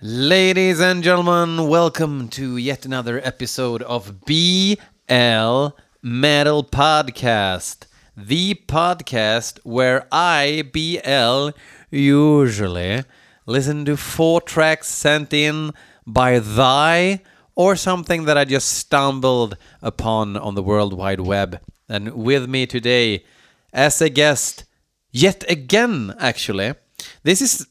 Ladies and gentlemen, welcome to yet another episode of BL Metal Podcast, the podcast where I, BL, usually listen to four tracks sent in by Thy or something that I just stumbled upon on the World Wide Web. And with me today, as a guest, yet again, actually, this is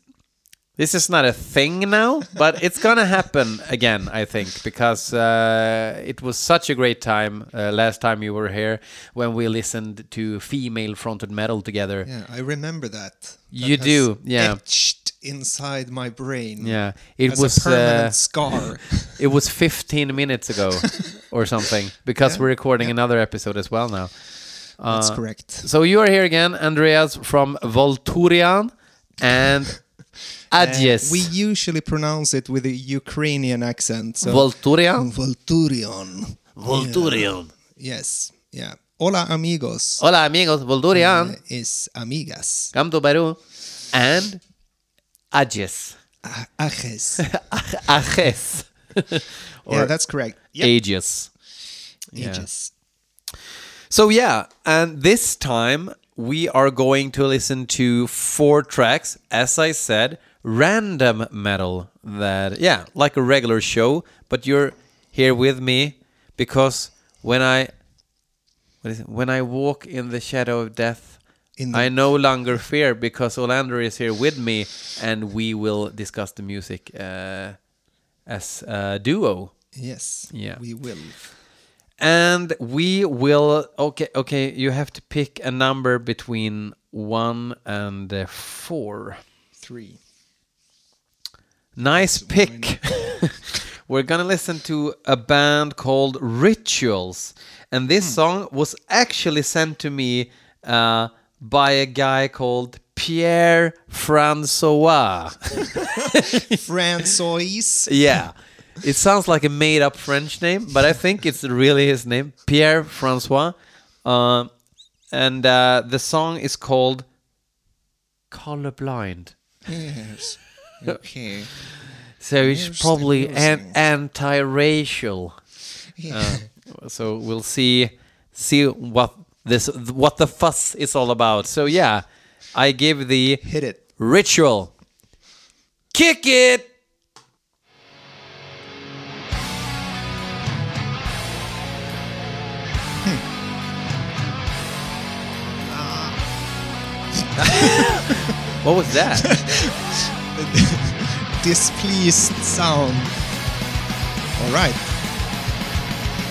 this is not a thing now, but it's gonna happen again, I think, because uh, it was such a great time uh, last time you were here when we listened to female fronted metal together. Yeah, I remember that. That You do, yeah. Etched inside my brain. Yeah, it as was a permanent uh, scar. it was 15 minutes ago or something because Yeah, we're recording yeah. another episode as well now. That's Uh, correct. So you are here again, Andreas from Volturian and Uh, we usually pronounce it with a Ukrainian accent. So Volturian? Volturion. Volturian. Yes. Yeah. Hola amigos. Hola amigos, Volturian. Uh, is amigas. Come to Peru. And Ages. Ah, Ajes. Ages. yeah, that's correct. Yep. Ages. Yeah. Ages. So yeah, and this time we are going to listen to four tracks, as I said, random metal that yeah, like a regular show, but you're here with me because when I what is it? when I walk in the shadow of death In the- I no longer fear because Olander is here with me and we will discuss the music uh, as a duo. Yes. Yeah. We will. And we will okay okay you have to pick a number between 1 and uh, 4. Three. Nice That's pick. We're going to listen to a band called Rituals and this song was actually sent to me uh, by a guy called Pierre Francois. Francois. yeah. It sounds like a made up French name, but I think it's really his name, Pierre Francois. Uh, and uh, the song is called Colorblind. Yes. Okay. So it's probably an- anti-racial. Yeah. Uh, so we'll see see what this what the fuss is all about. So yeah, I give the Hit it. ritual. Kick it. what was that? displeased sound. All right.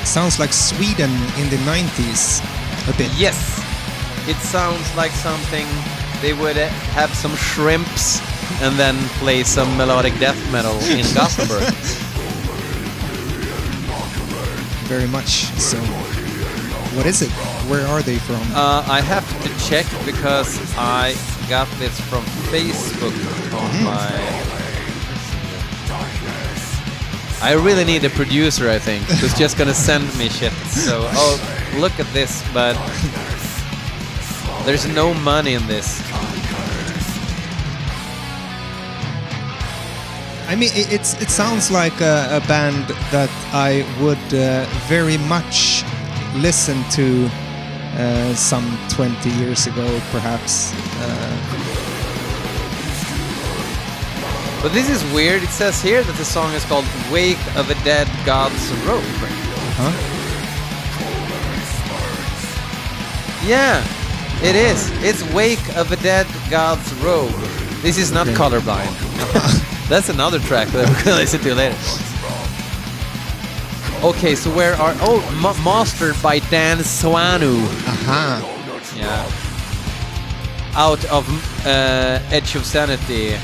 Sounds like Sweden in the 90s a bit. yes, it sounds like something they would have some shrimps and then play some melodic death metal in Gothenburg. Very much so. What is it? Where are they from? Uh, I have to check because I got this from Facebook on my. I really need a producer, I think, who's just gonna send me shit. So, oh, look at this, but there's no money in this. I mean, it, it's it sounds like a, a band that I would uh, very much listen to uh, some 20 years ago, perhaps. Uh, But this is weird. It says here that the song is called "Wake of a Dead God's Robe." huh? Yeah, it is. It's "Wake of a Dead God's Robe." This is not Okay. colorblind. That's another track that we're gonna listen to later. Okay, so where are oh mastered by Dan Swanö? Aha. Yeah. Out of uh, Edge of Sanity.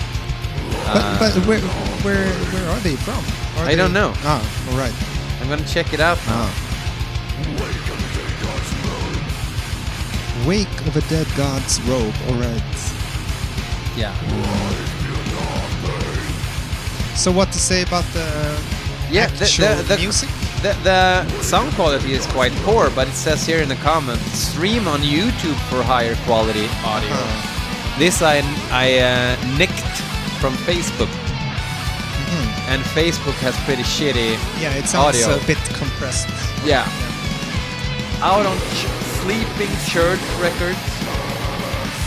But, but where, where where are they from? Are I they- don't know. Ah, all right. I'm gonna check it out now. Ah. Wake of a dead god's robe. All right. Yeah. So what to say about the Yeah, the, the, the, music? The, the sound quality is quite poor, but it says here in the comments, stream on YouTube for higher quality audio. Uh, This I, I uh, nicked from Facebook. and Facebook has pretty shitty. Yeah, it sounds Audio. a bit compressed. Yeah. Out on ch- Sleeping Church Records,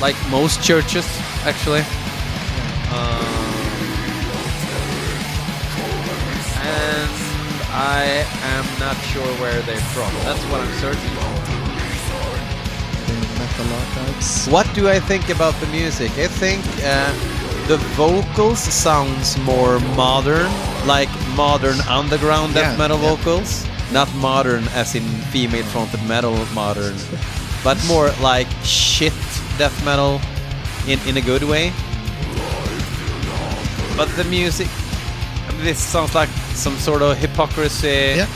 like most churches, actually. Um, and I am not sure where they're from. That's what I'm searching for. The metal archives. What do I think about the music? I think uh, the vocals sounds more modern, like modern underground death Yeah, metal yeah. vocals. Not modern as in female fronted metal modern, but more like shit death metal in, in a good way. But the music, this sounds like some sort of hypocrisy Yeah.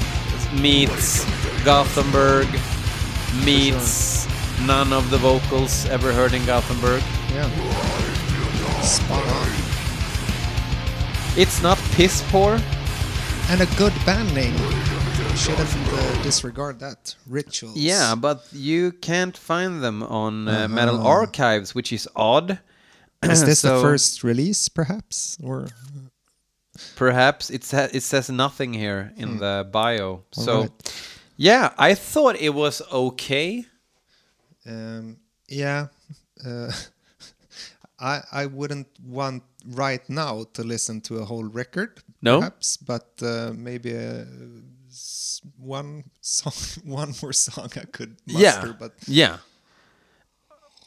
meets Gothenburg meets none of the vocals ever heard in Gothenburg. Yeah. Spot on. It's not piss poor. And a good band name. Shouldn't uh, disregard that. Rituals. Yeah, but you can't find them on uh, Metal Uh-huh. Archives, which is odd. Is this So the first release, perhaps? Or Perhaps it sa- it says nothing here in the bio. So, Alright. yeah, I thought it was okay. um, yeah, uh, I I wouldn't want right now to listen to a whole record. No? perhaps, but uh, maybe a, s- one song, one more song I could muster. yeah, but yeah.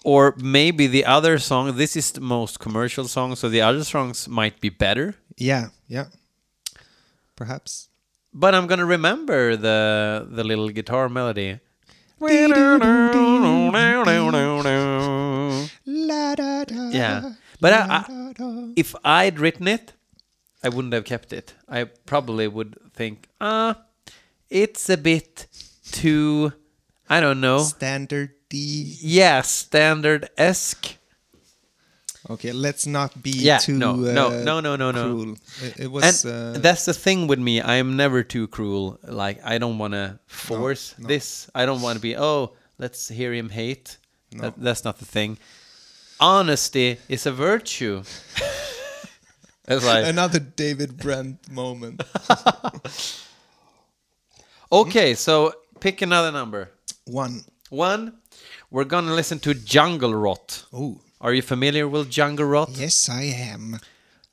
Or maybe the other song. This is the most commercial song, so the other songs might be better. Yeah, yeah, perhaps. But I'm gonna remember the the little guitar melody. La, da, da, Yeah, but I, I, if I'd written it, I wouldn't have kept it. I probably would think, ah, it's a bit too, I don't know, standard D. yeah, standard esque. Okay, let's not be Yeah, too no, no, uh, no, no, no, no. cruel. It, it was And uh, that's the thing with me. I am never too cruel. Like I don't want to force no. this. I don't want to be. Oh, let's hear him hate. No. That, that's not the thing. Honesty is a virtue. it's like another David Brent moment. okay. So pick another number. One. One. We're gonna listen to Jungle Rot. Oh, Are you familiar with Jungle Rot? yes, I am.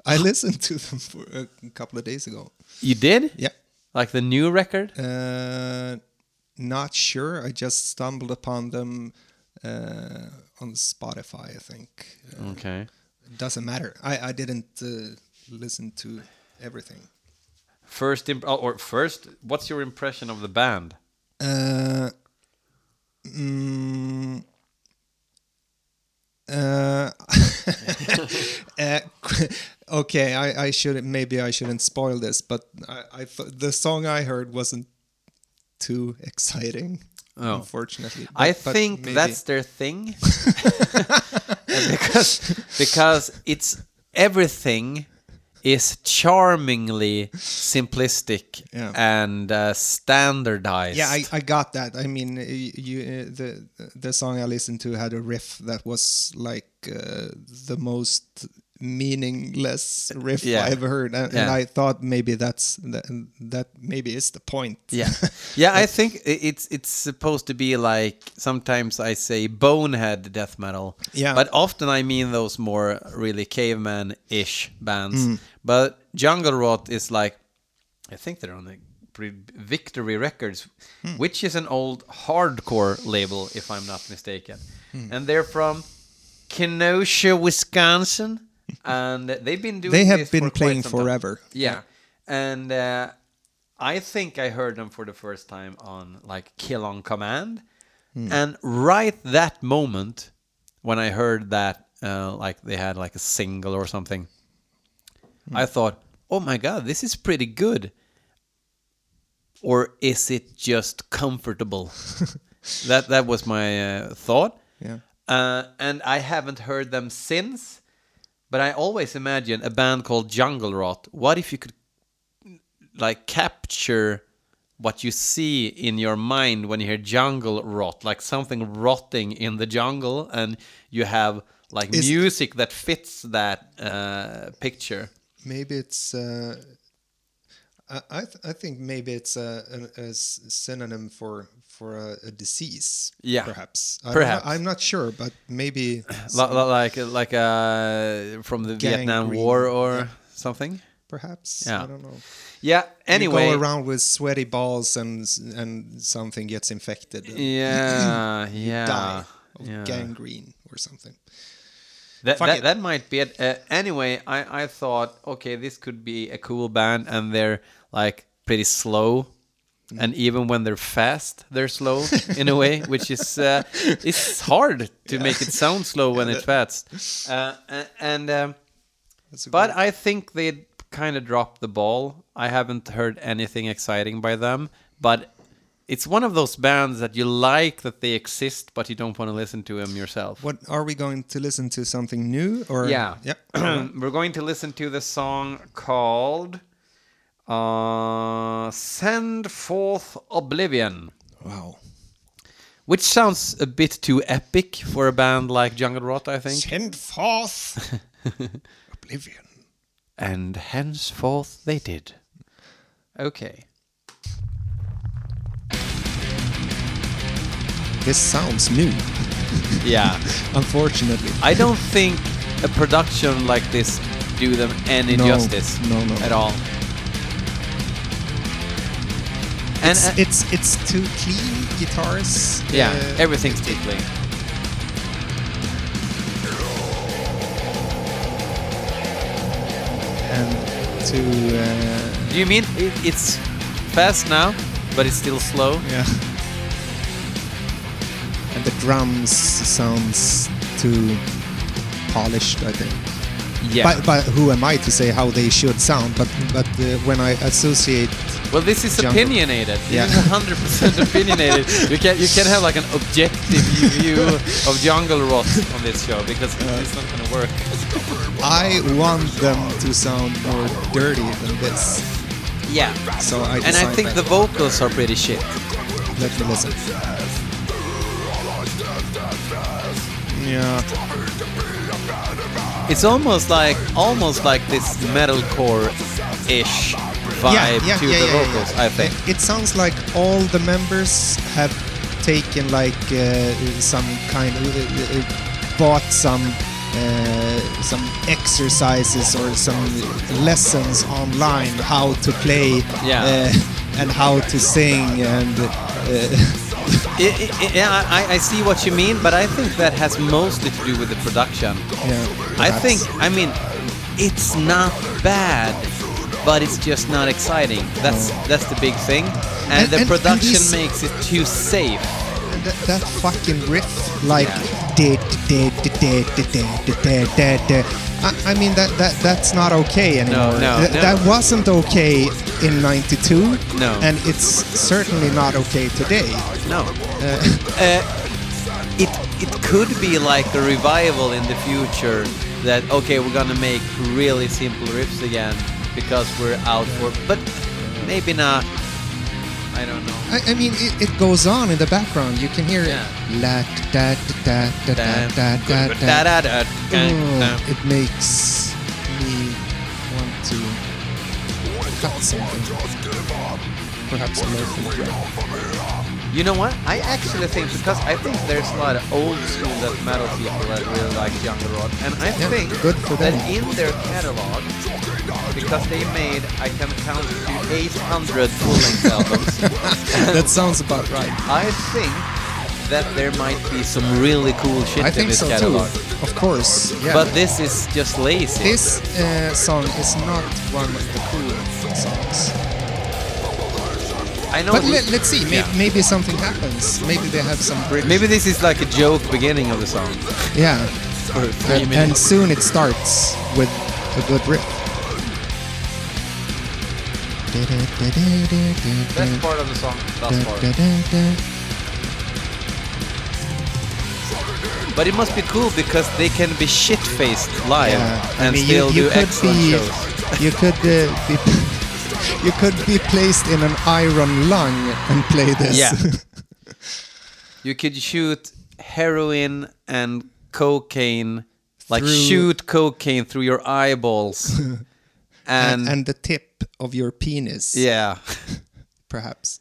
I listened to them for a couple of days ago. You did? Yeah. Like the new record? Uh, not sure. I just stumbled upon them uh, on Spotify. I think. Uh, Okay. doesn't matter. I I didn't uh, listen to everything. First, imp- oh, or first, what's your impression of the band? Uh, mm, uh, uh, okay, I, I shouldn't. Maybe I shouldn't spoil this, but I, I th- the song I heard wasn't too exciting. Oh. Unfortunately, I But- but think that's their thing. because because it's everything is charmingly simplistic Yeah. and uh, standardized. Yeah, I, I got that. I mean, you uh, the the song I listened to had a riff that was like uh, the most meaningless riff Yeah. I've heard, and, and I thought maybe that's that, that maybe is the point. yeah, yeah. I think it's it's supposed to be like sometimes I say bonehead death metal. Yeah. but often I mean those more really caveman-ish bands. Mm. But Jungle Rot is like, I think they're on the Victory Records, Hmm. which is an old hardcore label, if I'm not mistaken, Hmm. and they're from Kenosha, Wisconsin, and they've been doing. they have this been for playing forever. Yeah, and uh, I think I heard them for the first time on like Kill on Command, and right that moment when I heard that, uh, like they had like a single or something, I thought, oh my god, this is pretty good. Or is it just comfortable? that that was my uh, thought. Yeah. Uh, and I haven't heard them since. But I always imagine a band called Jungle Rot. What if you could like capture what you see in your mind when you hear jungle rot, like something rotting in the jungle, and you have like Is- music that fits that uh, picture. maybe it's. Uh, I I, th- I think maybe it's a synonym for for a, a disease. Yeah. perhaps. I Perhaps. know- I'm not sure, but maybe. Li- li- like like uh, from the Vietnam War or yeah. something. Perhaps. Yeah. I don't know. Yeah. Anyway. you go around with sweaty balls and and something gets infected. and Yeah. yeah. Die of yeah. gangrene or something. That, that, that might be it. Uh, anyway, I, I thought, okay, this could be a cool band, and they're like pretty slow, Mm. and even when they're fast, they're slow in a way, which is uh, it's hard to make it sound slow when it's fast. Uh, and um, but I think they kind of dropped the ball. I haven't heard anything exciting by them, but it's one of those bands that you like that they exist, but you don't want to listen to them yourself. what are we going to listen to? Something new or Yeah. Yeah. We're going to listen to the song called uh, Send Forth Oblivion, wow. which sounds a bit too epic for a band like Jungle Rot, I think. Send forth oblivion. And henceforth they did. Okay. This sounds new. Yeah. Unfortunately. I don't think a production like this do them any No, justice no, no. at all. And it's, uh, it's it's too clean guitars. yeah, uh, everything's too clean. and to uh, Do you mean it, it's fast now, but it's still slow? yeah. And the drums sounds too polished. I think. Yeah. But, but who am I to say how they should sound? But but uh, when I associate, well, this is Jungle. opinionated. This Yeah. is 100% opinionated. You can you can have like an objective view of Jungle Rot on this show because it's not gonna work. I want them to sound more dirty than this. Yeah. So I And I think the vocals are pretty shit. Let me listen. Yeah. It's almost like almost like this metalcore ish vibe to the vocals. I think. It, it sounds like all the members have taken like uh, some kind of uh, uh, bought some uh, some exercises or some lessons online how to play Yeah. uh, and how to sing and uh, I- I- I- yeah, I, I see what you mean, but I think that has mostly to do with the production. yeah. I think, I mean, it's not bad, but it's just not exciting. That's that's the big thing, and, and the and, production and makes it too safe. That, that fucking riff, like I mean that that that's not okay anymore. No, no, Th- no. That wasn't okay in '92. No, and it's certainly not okay today. No. Uh, uh, it it could be like a revival in the future that okay we're gonna make really simple riffs again because we're out for, but maybe not. I don't know. I, I mean, it, it goes on in the background. You can hear Yeah. it. La da da da da da da da da. Oh, it makes me want to cut something. Perhaps a loaf You know what? I actually think because I think there's a lot of old school death metal people that really like Jungle Rot, and I Yeah, think good for that in their catalog, because they made I can count to 800 full-length albums, that sounds about right. I think that there might be some really cool shit I in think this so catalog. too. Of course. Yeah. But this is just lazy. this uh, song is not one of the cool songs. I know. But let, let's see. Maybe, Yeah. maybe something happens. Maybe they have some bridge. Maybe this is like a joke beginning of the song. Yeah. And, and soon it starts with a good riff. Best part of the song thus far. But it must be cool because they can be shit-faced live Yeah, I and mean, still you, you do could excellent be, shows. you could uh, be, you could be placed in an iron lung and play this. Yeah. You could shoot heroin and cocaine, like Through- shoot cocaine through your eyeballs and, and, and the tip of your penis, yeah, perhaps.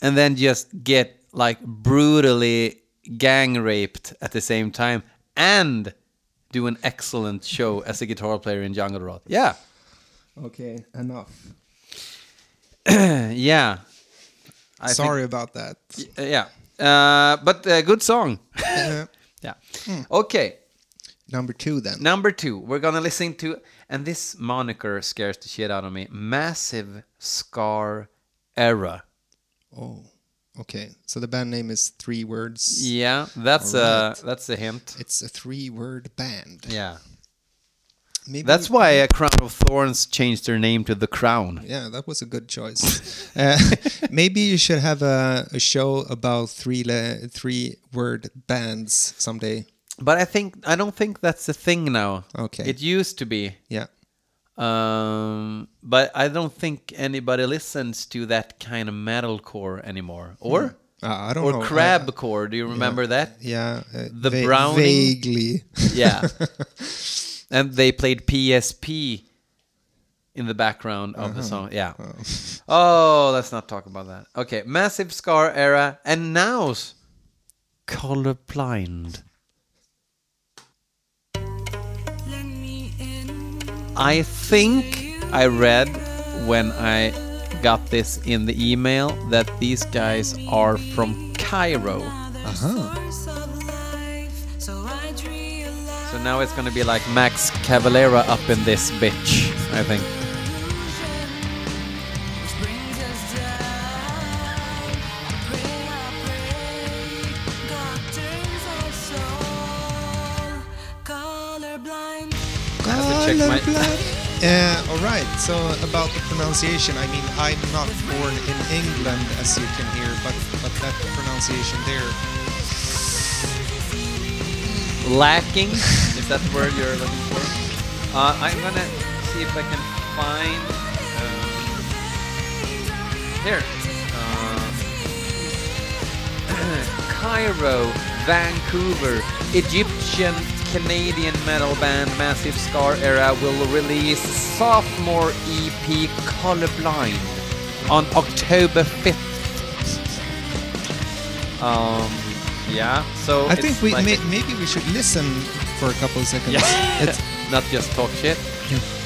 and then just get like brutally gang raped at the same time and do an excellent show as a guitar player in Jungle Rot. Yeah, Okay, enough. yeah. I think- Sorry about that. Uh, yeah, uh, but uh, good song. Uh, yeah. Okay, number two, then. number two. We're gonna listen to, and this moniker scares the shit out of me. Massive Scar Era. Oh, okay. So the band name is three words. Yeah, that's Alright. a that's a hint. It's a three-word band. Yeah, Maybe that's why a Crown of Thorns changed their name to the Crown. Yeah, that was a good choice. uh, maybe you should have a, a show about three three word bands someday. But I think I don't think that's a thing now. Okay. It used to be. Yeah. Um, but I don't think anybody listens to that kind of metalcore anymore. Or Uh, I don't or know. I- crabcore. Do you remember that? yeah. Uh, The va- Browning? Vaguely. Yeah. and they played PSP in the background of the song. Yeah. Oh, let's not talk about that. Okay, Massive Scar era and now's Colorblind. I think I read when I got this in the email that these guys are from Cairo. Uh-huh. So now it's gonna be like Max Cavalera up in this bitch, I think. Uh, all right. So about the pronunciation, I mean, I'm not born in England, as you can hear, but but that pronunciation there, Lacking, is that the word you're looking for? Uh, I'm gonna see if I can find. Um, here. Uh, Cairo, Vancouver, Egyptian Canadian metal band Massive Scar Era will release sophomore EP Colorblind on October 5th. Um, yeah, so I think we like may, maybe we should listen for a couple of seconds. yeah. It's, not just talk shit.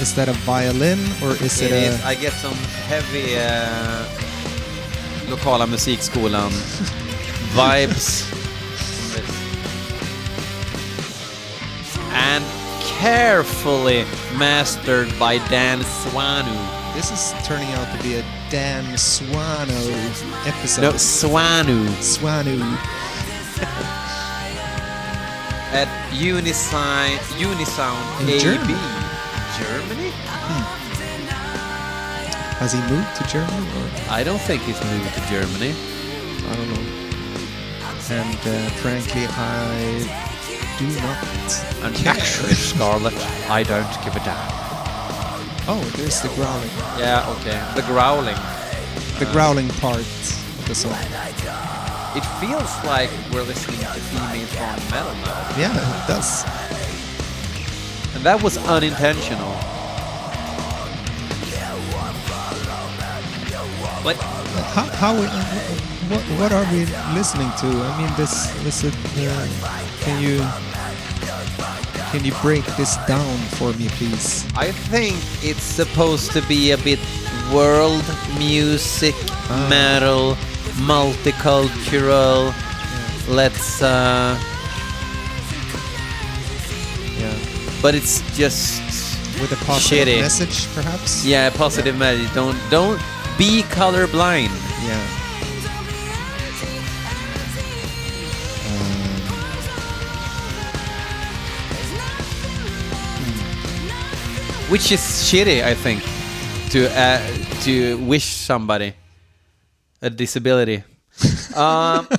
is that a violin or is it, It a? I get some heavy uh, lokala musikskolan vibes. And carefully mastered by Dan Swanö. This is turning out to be a Dan Swano episode. No, Swanu Swanu. at Unisign, Unisound In AB. Germany. Germany? Has he moved to Germany or I don't think he's moved to Germany. I don't know. And uh, frankly, I do not. And actually, Scarlet, I don't give a damn. Oh, there's the growling. Yeah, okay. The growling. The growling part of the song. It feels like we're listening to female metal now. Yeah, it does. And that was unintentional. But How, how we- what, what are we listening to? I mean, this, this is, uh, can you, can you break this down for me, please? I think it's supposed to be a bit world music, Ah. metal, multicultural. Let's, uh, Yeah. but it's just, With a positive Shitty. message, perhaps? yeah, a positive message. Don't, don't be colorblind. Yeah. Which is shitty, I think, to uh, to wish somebody a disability. um,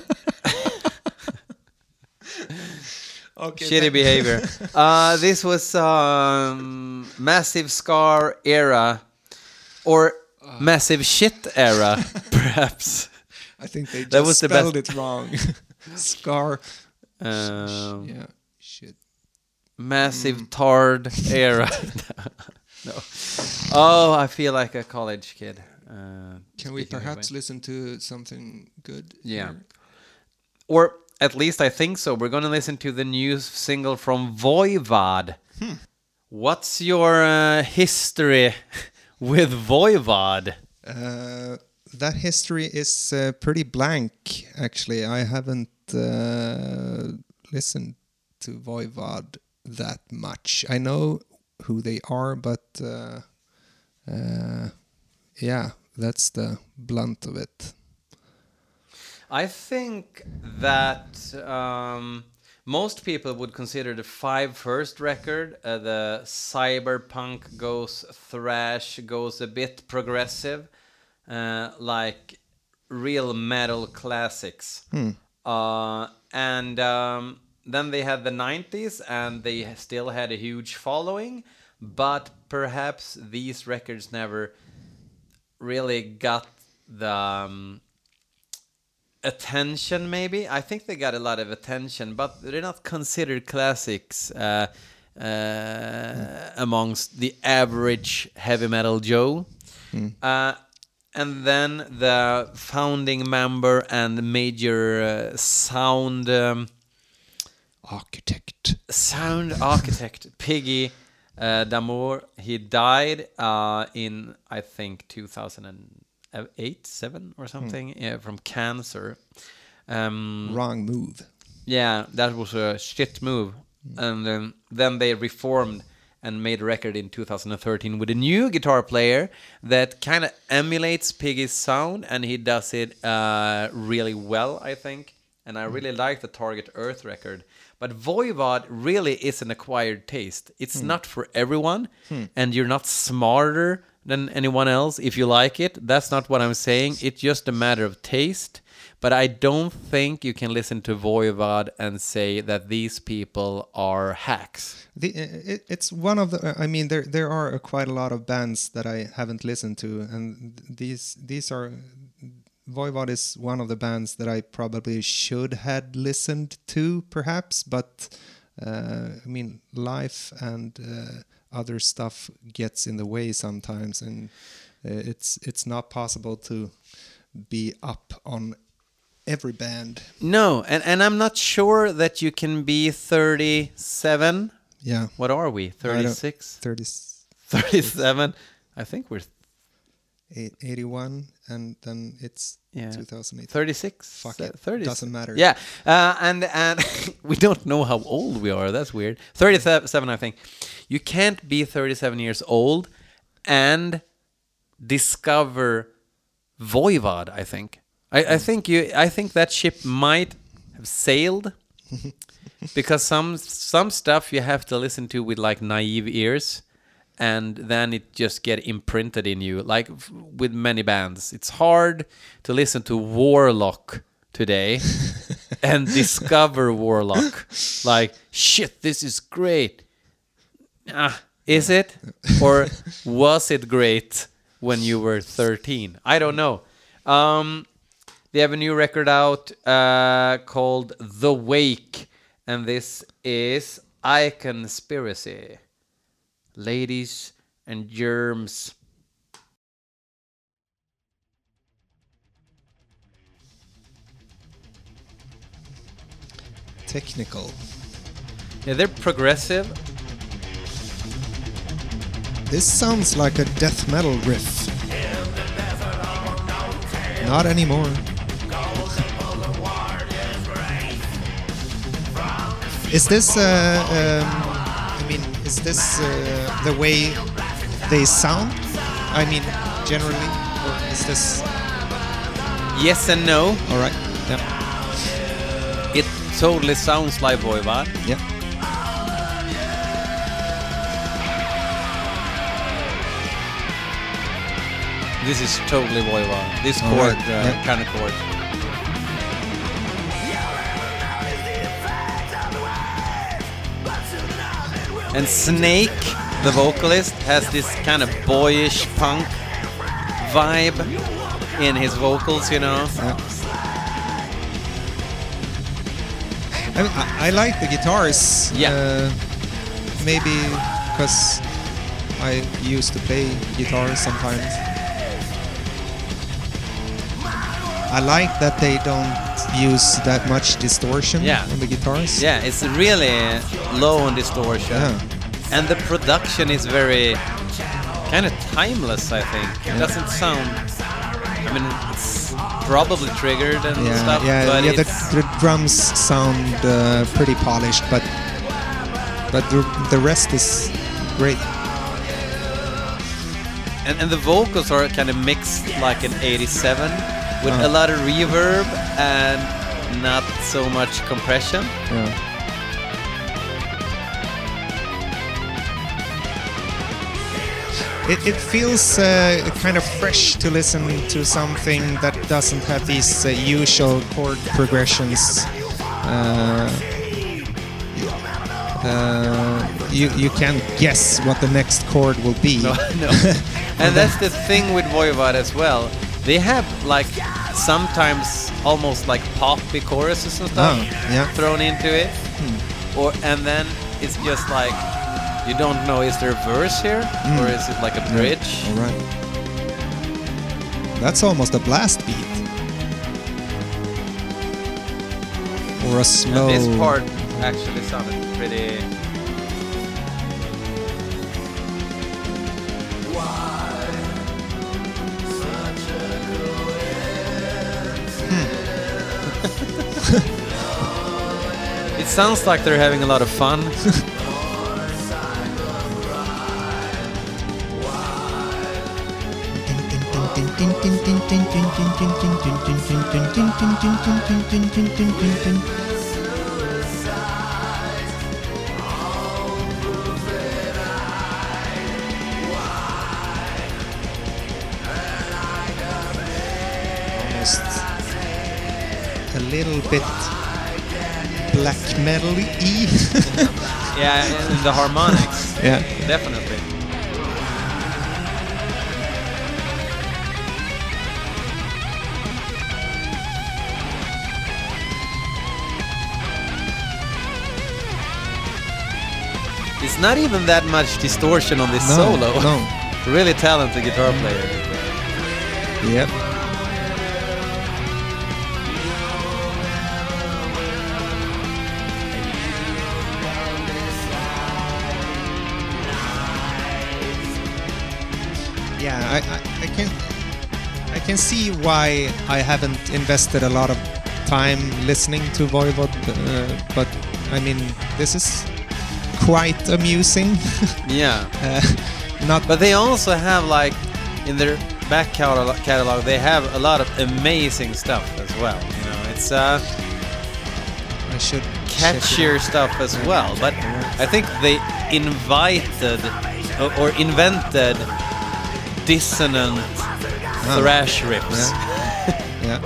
okay. shitty behavior. Uh, this was um, massive scar era, or massive shit era, perhaps. I think they just That was the spelled best- it wrong. Scar. Um, yeah. Shit. massive tard era. no. Oh, I feel like a college kid. Uh, Can we perhaps it. listen to something good? Yeah. here? Or at least I think so. We're going to listen to the new single from Voivod. What's your uh, history with Voivod? Uh, that history is uh, pretty blank, actually. I haven't uh, listened to Voivod that much. I know who they are, but uh, uh, yeah, that's the blunt of it. I think that um, most people would consider the five first record uh, the cyberpunk goes thrash goes a bit progressive, uh, like real metal classics. Uh, and um, then they had the 90s and they still had a huge following, but perhaps these records never really got the. Um, attention maybe i think they got a lot of attention but they're not considered classics uh, uh, amongst the average heavy metal joe uh, and then the founding member and major uh, sound um, Architect. sound architect Piggy uh, D'Amour. He died uh, in I think 2008, seven or something, yeah, from cancer. Um, Wrong move. yeah, that was a shit move. And um, then they reformed and made a record in 2013 with a new guitar player that kind of emulates Piggy's sound, and he does it uh, really well, I think. And I really like the Target Earth record. But Voivod really is an acquired taste. It's not for everyone, and you're not smarter than anyone else if you like it. That's not what I'm saying. It's just a matter of taste. But I don't think you can listen to Voivod and say that these people are hacks. The, uh, it, it's one of the. I mean, there there are uh, quite a lot of bands that I haven't listened to, and these these are. Voivod is one of the bands that I probably should had listened to, perhaps, but uh, I mean, life and uh, other stuff gets in the way sometimes, and uh, it's it's not possible to be up on every band. No, and, and I'm not sure that you can be 37. Yeah, What are we? I don't- 36? 30, 37? I think we're 81, and then it's Yeah. 2008. 36. Fuck it. 30. Doesn't matter. Yeah, uh, and and we don't know how old we are. That's weird. 37, I think. You can't be 37 years old and discover Voivod. I think. I, I think you. I think that ship might have sailed because some some stuff you have to listen to with like naive ears and then it just get imprinted in you like f- with many bands. It's hard to listen to warlock today and discover warlock. Like shit this is great. Ah, is it? Or was it great when you were 13 i don't know. Um, they have a new record out uh, called The Wake, and this is Iconspiracy. Ladies and germs. Technical. Yeah, they're progressive. This sounds like a death metal riff. Not anymore. is this, uh, um, I mean, is this uh, the way they sound? I mean, generally, or is this Yes and no. all right? Yeah, It totally sounds like Voivod. yeah. This is totally Voivod. This All chord, right, uh, yeah. kind of chord. And Snake, the vocalist, has this kind of boyish punk vibe in his vocals, you know. Yeah. I mean, I, I like the guitars. Yeah. Uh, maybe because I used to play guitar sometimes. I like that they don't use that much distortion Yeah. on the guitars. Yeah, it's really low on distortion. Yeah. And the production is very kind of timeless, I think. It doesn't sound. I mean, it's probably triggered and Yeah, stuff, yeah, but yeah. The, the drums sound uh, pretty polished, but but the, the rest is great. and, and the vocals are kind of mixed like an 87 with a lot of reverb and not so much compression. Yeah. It, it feels uh, kind of fresh to listen to something that doesn't have these uh, usual chord progressions. Uh, uh, you you can't guess what the next chord will be. No, no. and that's the thing with Voivod as well. They have like sometimes almost like poppy choruses and stuff Oh, yeah. Hmm. thrown into it, or and then it's just like you don't know is there a verse here Hmm. or is it like a bridge? All right. That's almost a blast beat. Or a And slow. this part actually sounded pretty. Sounds like they're having a lot of fun. Almost a little bit black metal-y. Yeah, and the harmonics, yeah. definitely. It's not even that much distortion on this No, solo. no. really talented guitar player. Yep. Yeah, I, I, I can I can see why I haven't invested a lot of time listening to Voivod, uh, but I mean this is quite amusing. Yeah. uh, not But they also have like in their back catalog, catalog they have a lot of amazing stuff as well. You know, it's uh, I should catchier stuff as well. But I think they invited or invented dissonant thrash riffs. Yeah.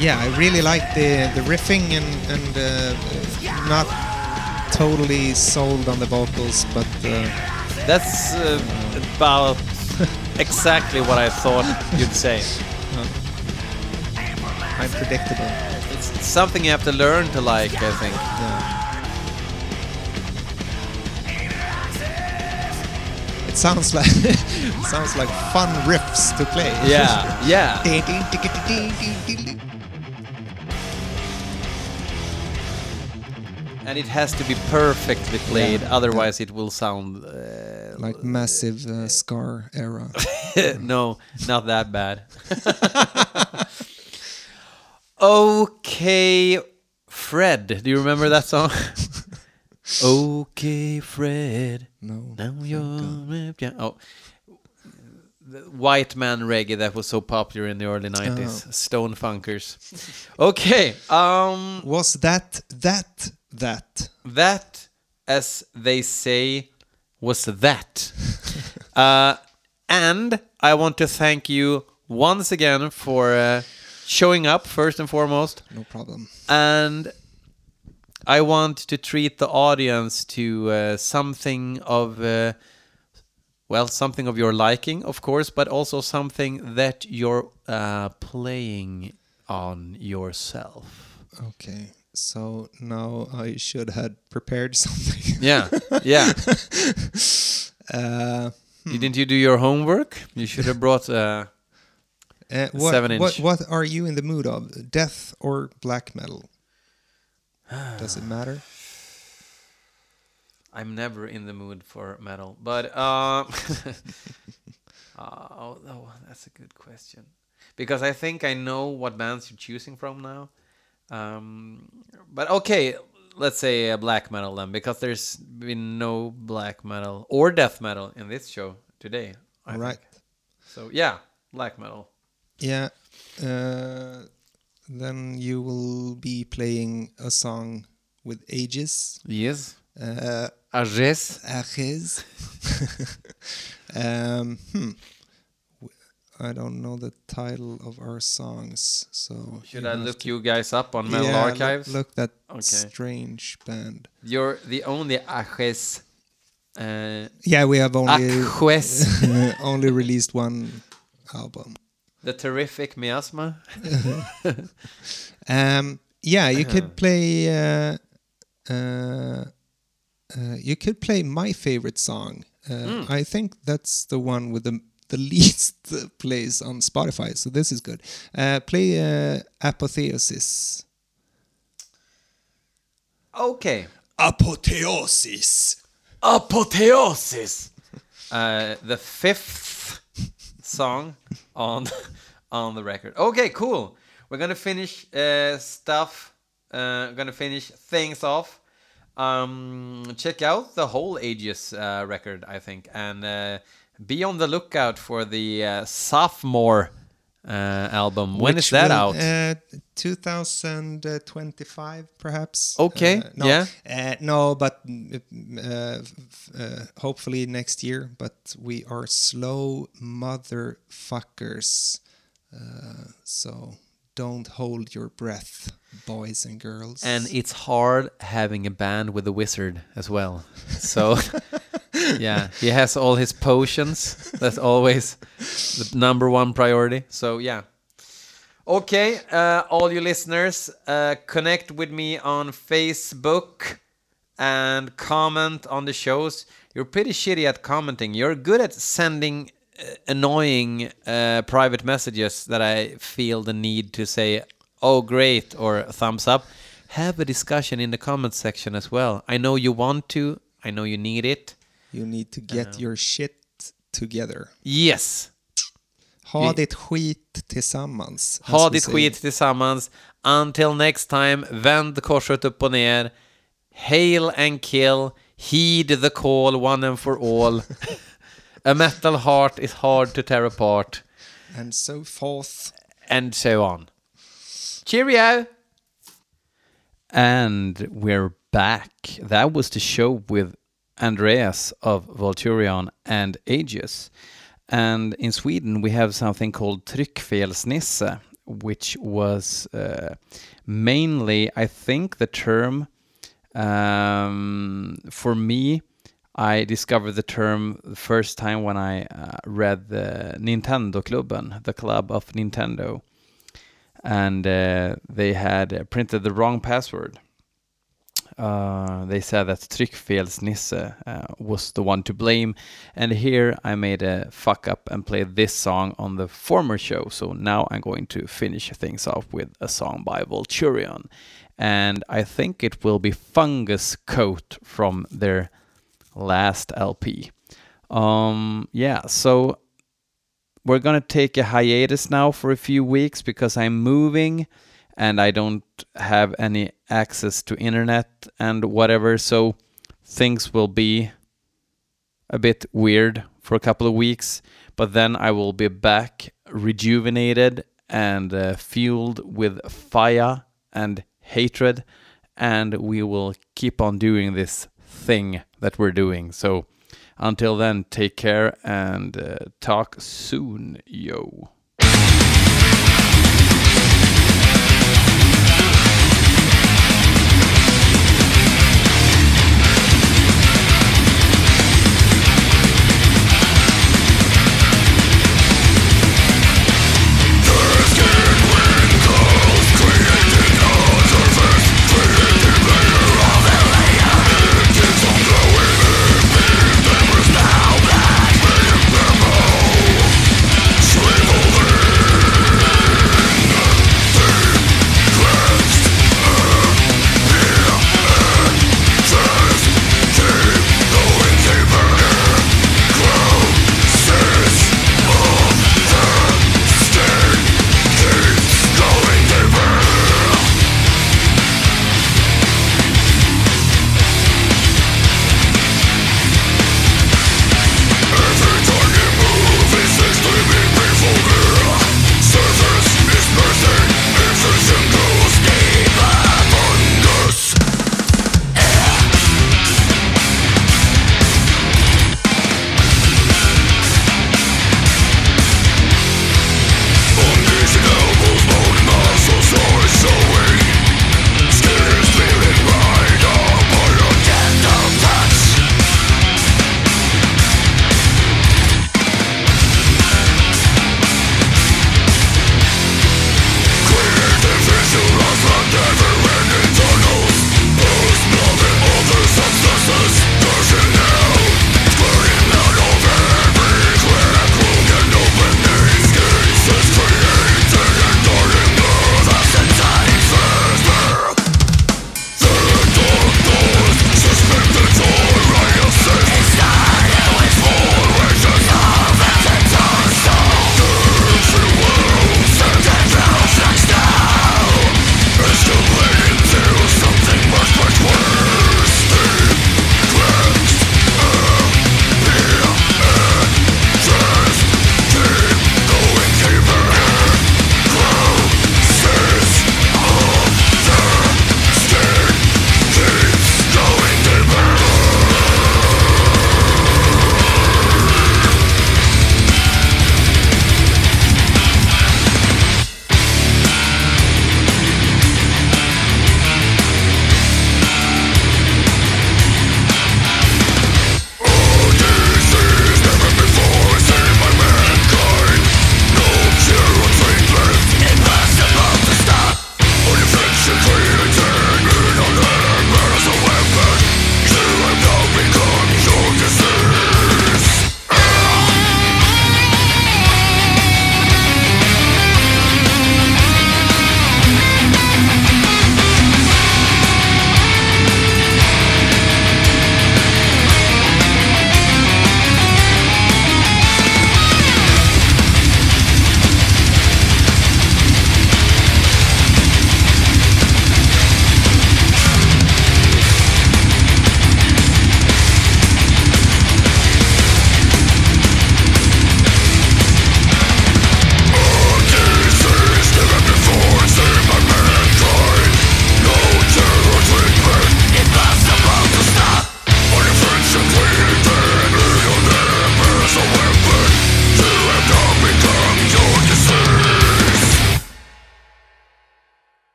Yeah, I really like the the riffing and and uh, not totally sold on the vocals, but uh, That's uh, about exactly what I thought you'd say. I'm predictable. It's something you have to learn to like, I think. Yeah. Sounds like sounds like fun riffs to play. Yeah, yeah. And it has to be perfectly played, Yeah. otherwise it will sound uh, like massive uh, Scar era. no, not that bad. okay, Fred. Do you remember that song? Okay, Fred. No. Now you're yeah. Oh, the white man reggae that was so popular in the early nineties. Stone Funkers. Okay. Um, Was that that that? that, as they say, was that. uh, and I want to thank you once again for uh, showing up first and foremost. No problem. And I want to treat the audience to uh, something of, uh, well, something of your liking, of course, but also something that you're uh, playing on yourself. Okay. So now I should had prepared something. Yeah, yeah. uh, Didn't you do your homework? You should have brought. Uh, uh, what, seven inch. What, what are you in the mood of? Death or black metal? Does it matter? I'm never in the mood for metal, but um, uh, oh, oh, that's a good question because I think I know what bands you're choosing from now. Um, but okay, let's say uh, black metal then, because there's been no black metal or death metal in this show today. I right. think. So yeah, black metal. Yeah. Uh, then you will be playing a song with Aegis. Yes. Uh, Aegis. Aegis. um, hmm. I don't know the title of our songs, so Should I look you guys up on Metal Yeah, Archives? Look, that Okay. strange band. You're the only Aegis. Uh, Yeah, we have only only released one album. The terrific miasma. Um, yeah, you Uh-huh. could play. Uh, uh, uh, you could play my favorite song. Hmm. I think that's the one with the the least plays on Spotify. So this is good. Uh, play uh, Apotheosis. Okay. Apotheosis. Apotheosis. Uh, the fifth song on on the record. Okay, cool. We're gonna finish uh, stuff. Uh, gonna finish things off. Um, check out the whole Aegis uh, record, I think, and uh, be on the lookout for the uh, sophomore album. When is Which that will, out? Uh, 2025, perhaps. Okay, Uh, no, yeah. Uh, no, but uh, uh, hopefully next year. But we are slow motherfuckers. Uh, so don't hold your breath, boys and girls. and it's hard having a band with a wizard as well. So, yeah, he has all his potions. That's always the number one priority. So, yeah. Okay, uh, all you listeners, uh, connect with me on Facebook and comment on the shows. You're pretty shitty at commenting. You're good at sending uh, annoying uh, private messages that I feel the need to say, oh, great, or thumbs up. Have a discussion in the comments section as well. I know you want to, I know you need it. You need to get your shit together. Yes, Ha Vi- ditt skit tillsammans. as ha we ditt say. skit tillsammans. Until next time, vänd korset upp och ner. Hail and kill. Heed the call one and for all. A metal heart is hard to tear apart. And so forth. and so on. Cheerio! And we're back. That was the show with Andreas of Volturion and Aegis. And in Sweden, we have something called Tryckfelsnisse, which was uh, mainly, I think, the term um, for me. I discovered the term the first time when I uh, read the Nintendo Klubben, the club of Nintendo, and uh, they had printed the wrong password. Uh, they said that Tryckfelsnisse uh, was the one to blame, and here I made a fuck up and played this song on the former show. So now I'm going to finish things off with a song by Volturion, and I think it will be Fungus Coat from their last LP. Um, yeah, so we're gonna take a hiatus now for a few weeks because I'm moving and I don't have any access to internet and whatever, so things will be a bit weird for a couple of weeks, but then I will be back rejuvenated and uh, fueled with fire and hatred, and we will keep on doing this thing that we're doing. So until then, take care and uh, talk soon, yo.